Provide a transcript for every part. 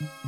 Let's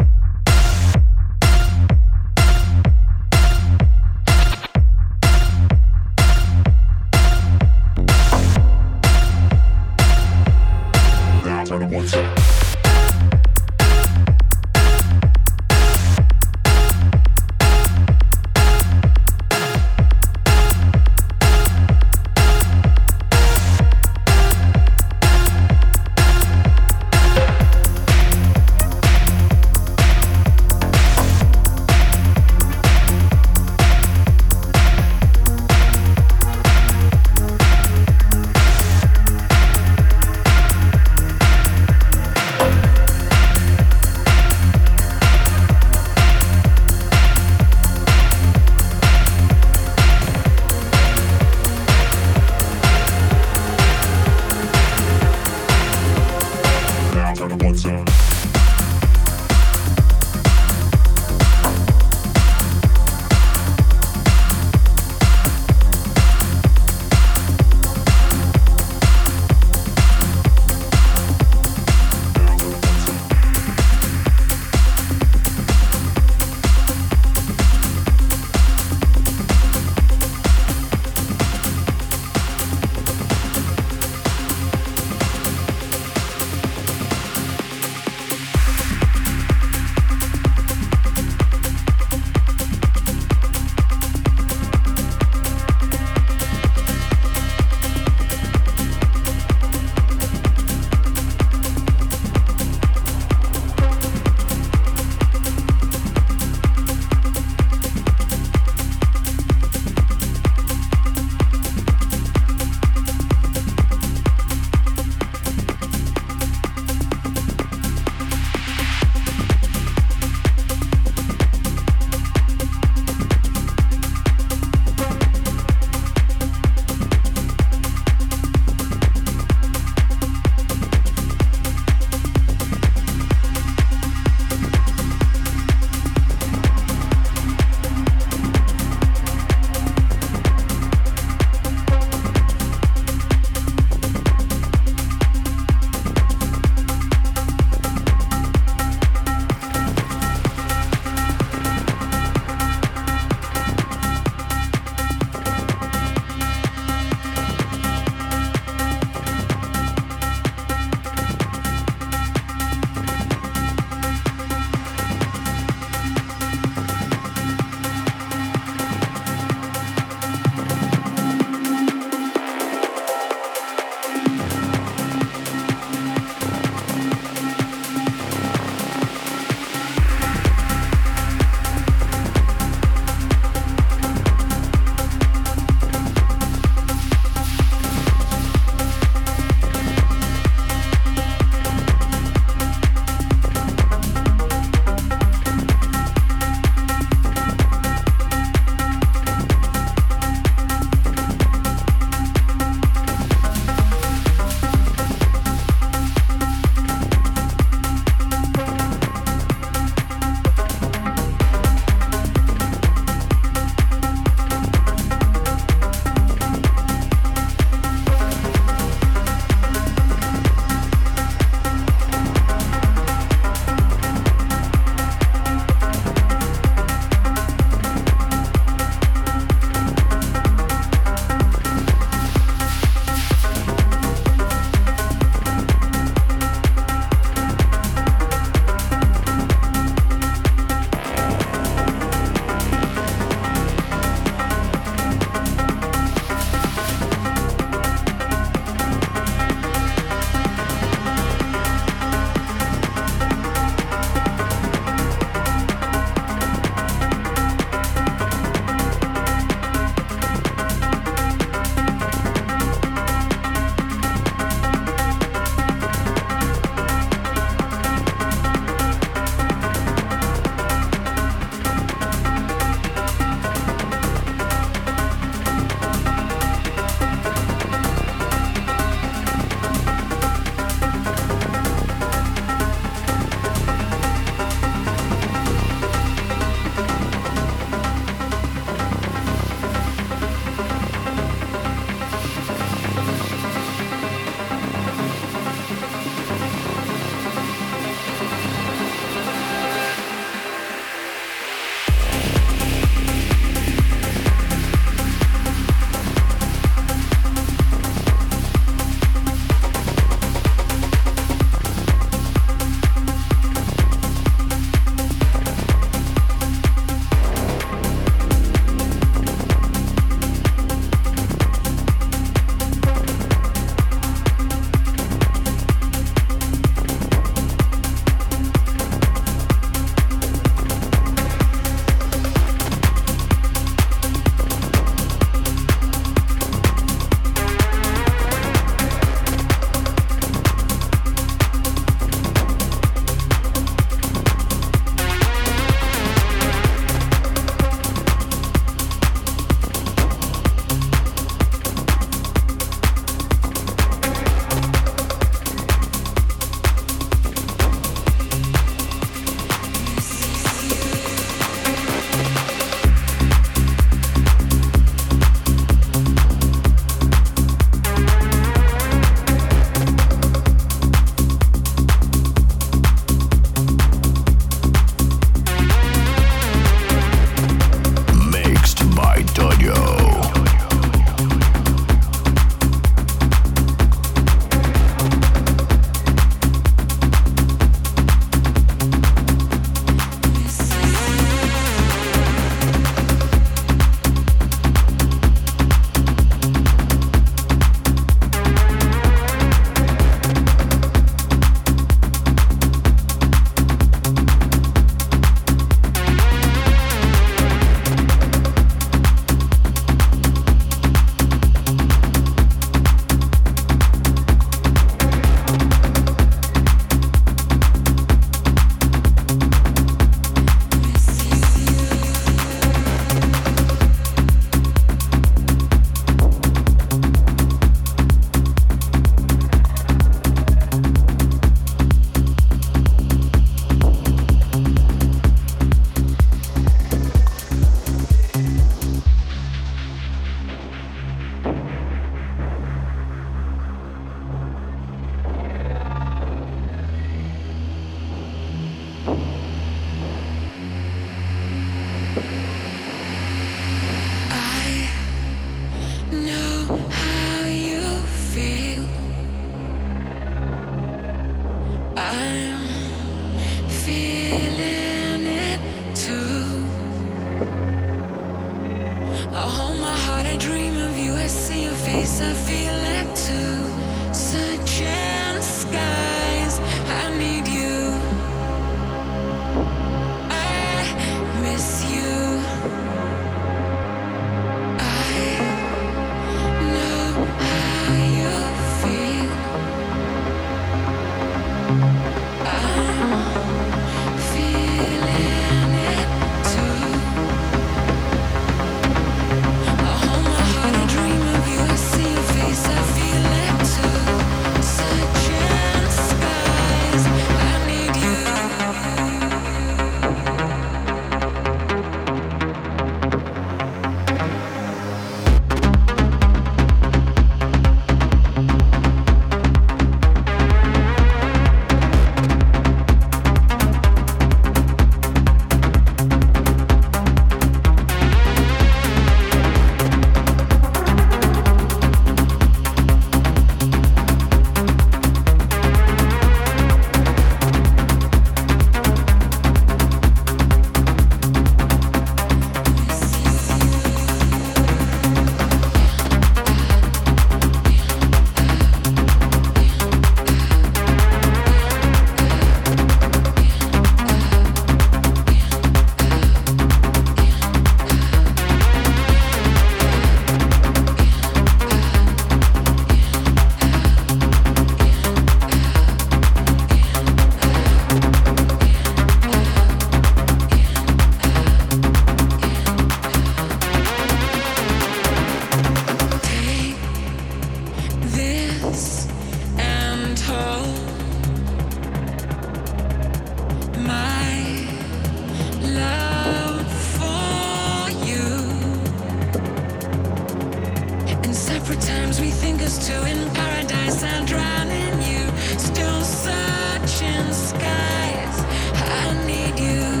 separate times we think us two in paradise. I'm drowning you, still searching skies. I need you.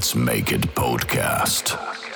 Let's Make It podcast.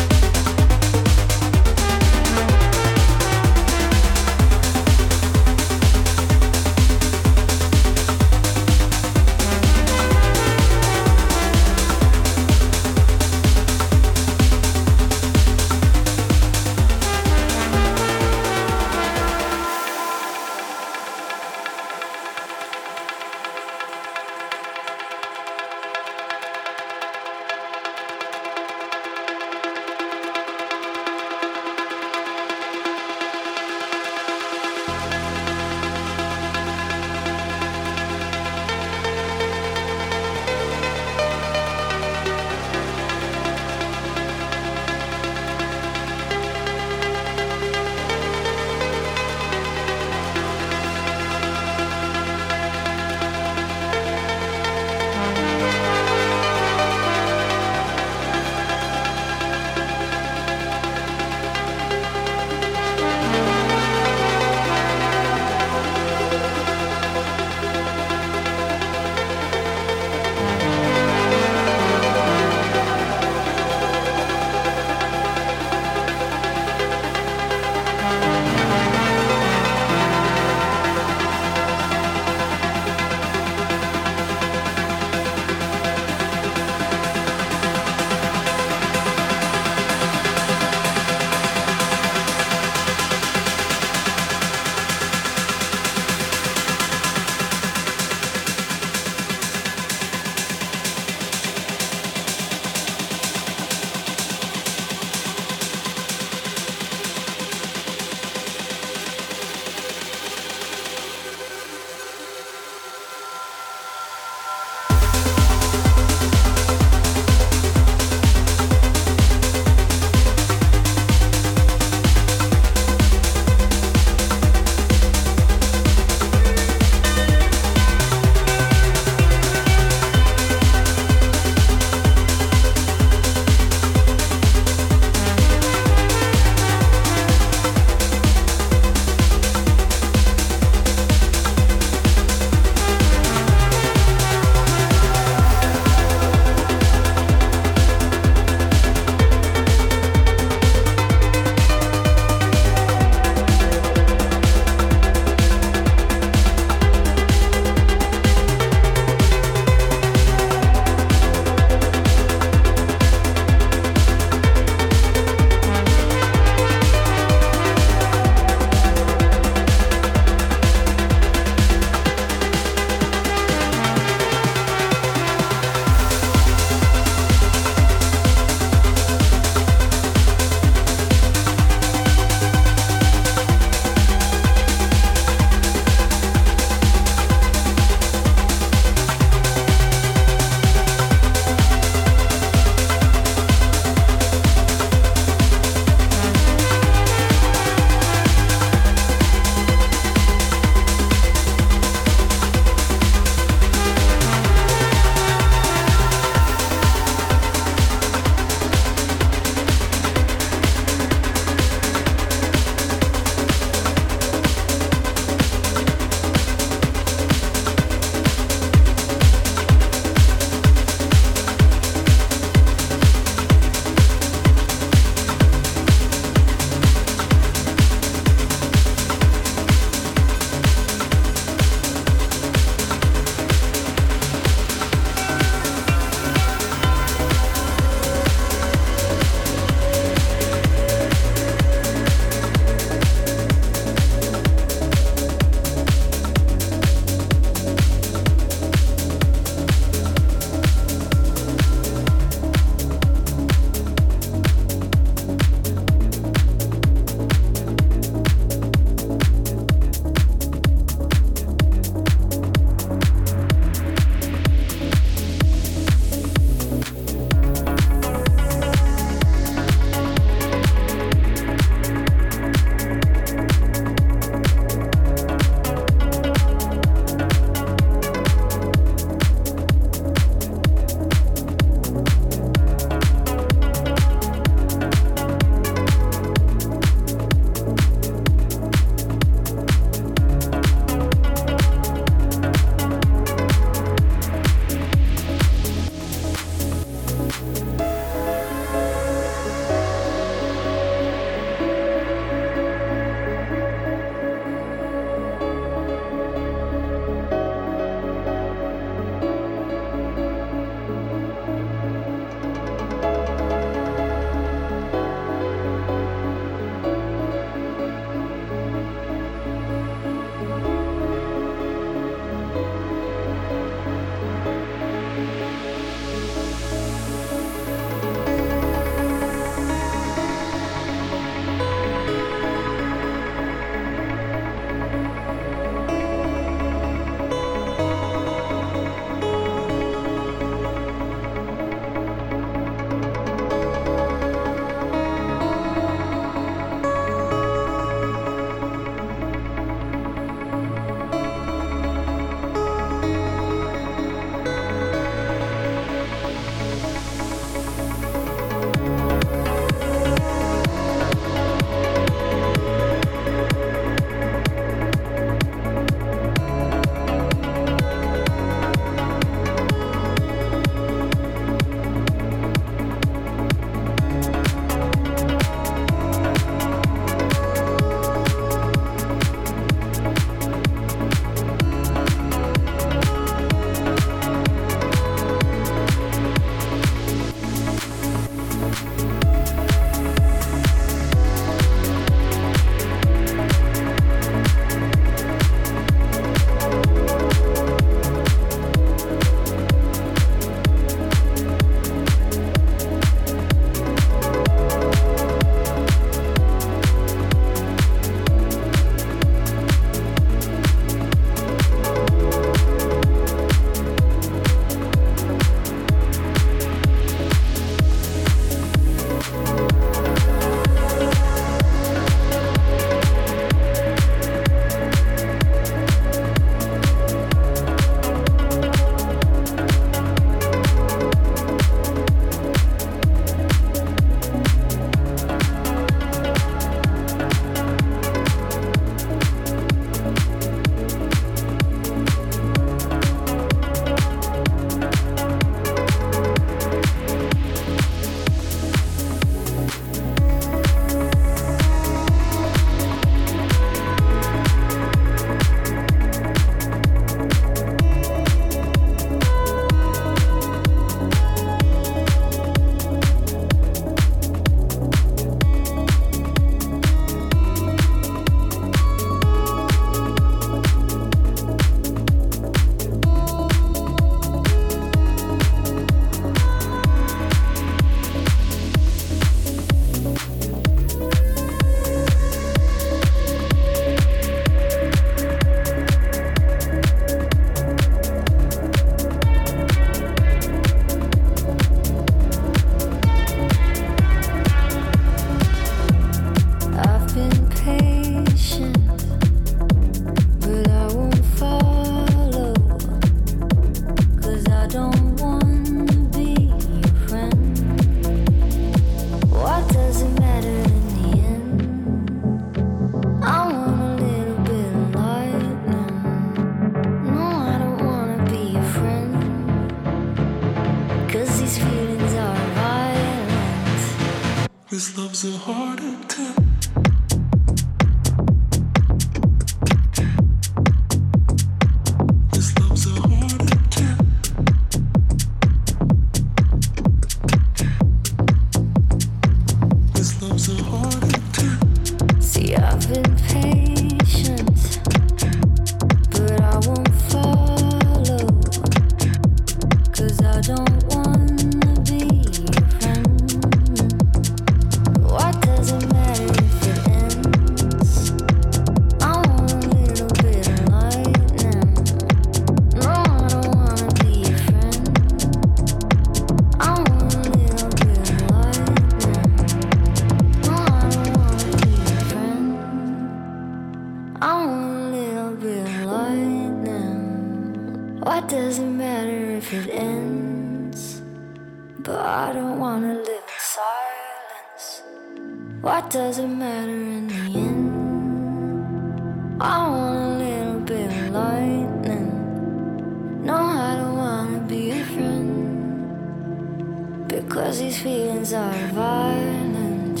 Because these feelings are violent.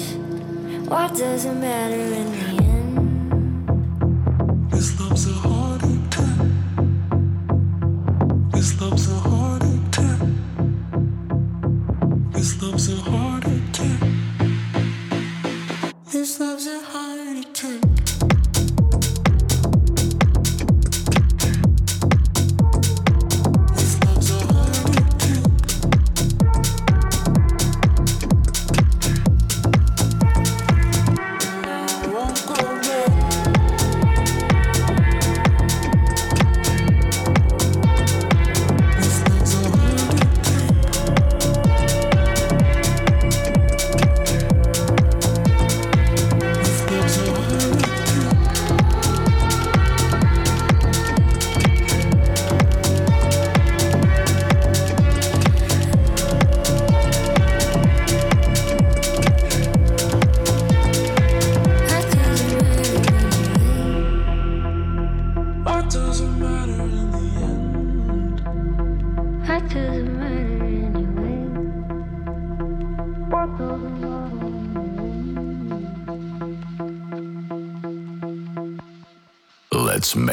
What does it matter in the end?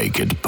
naked.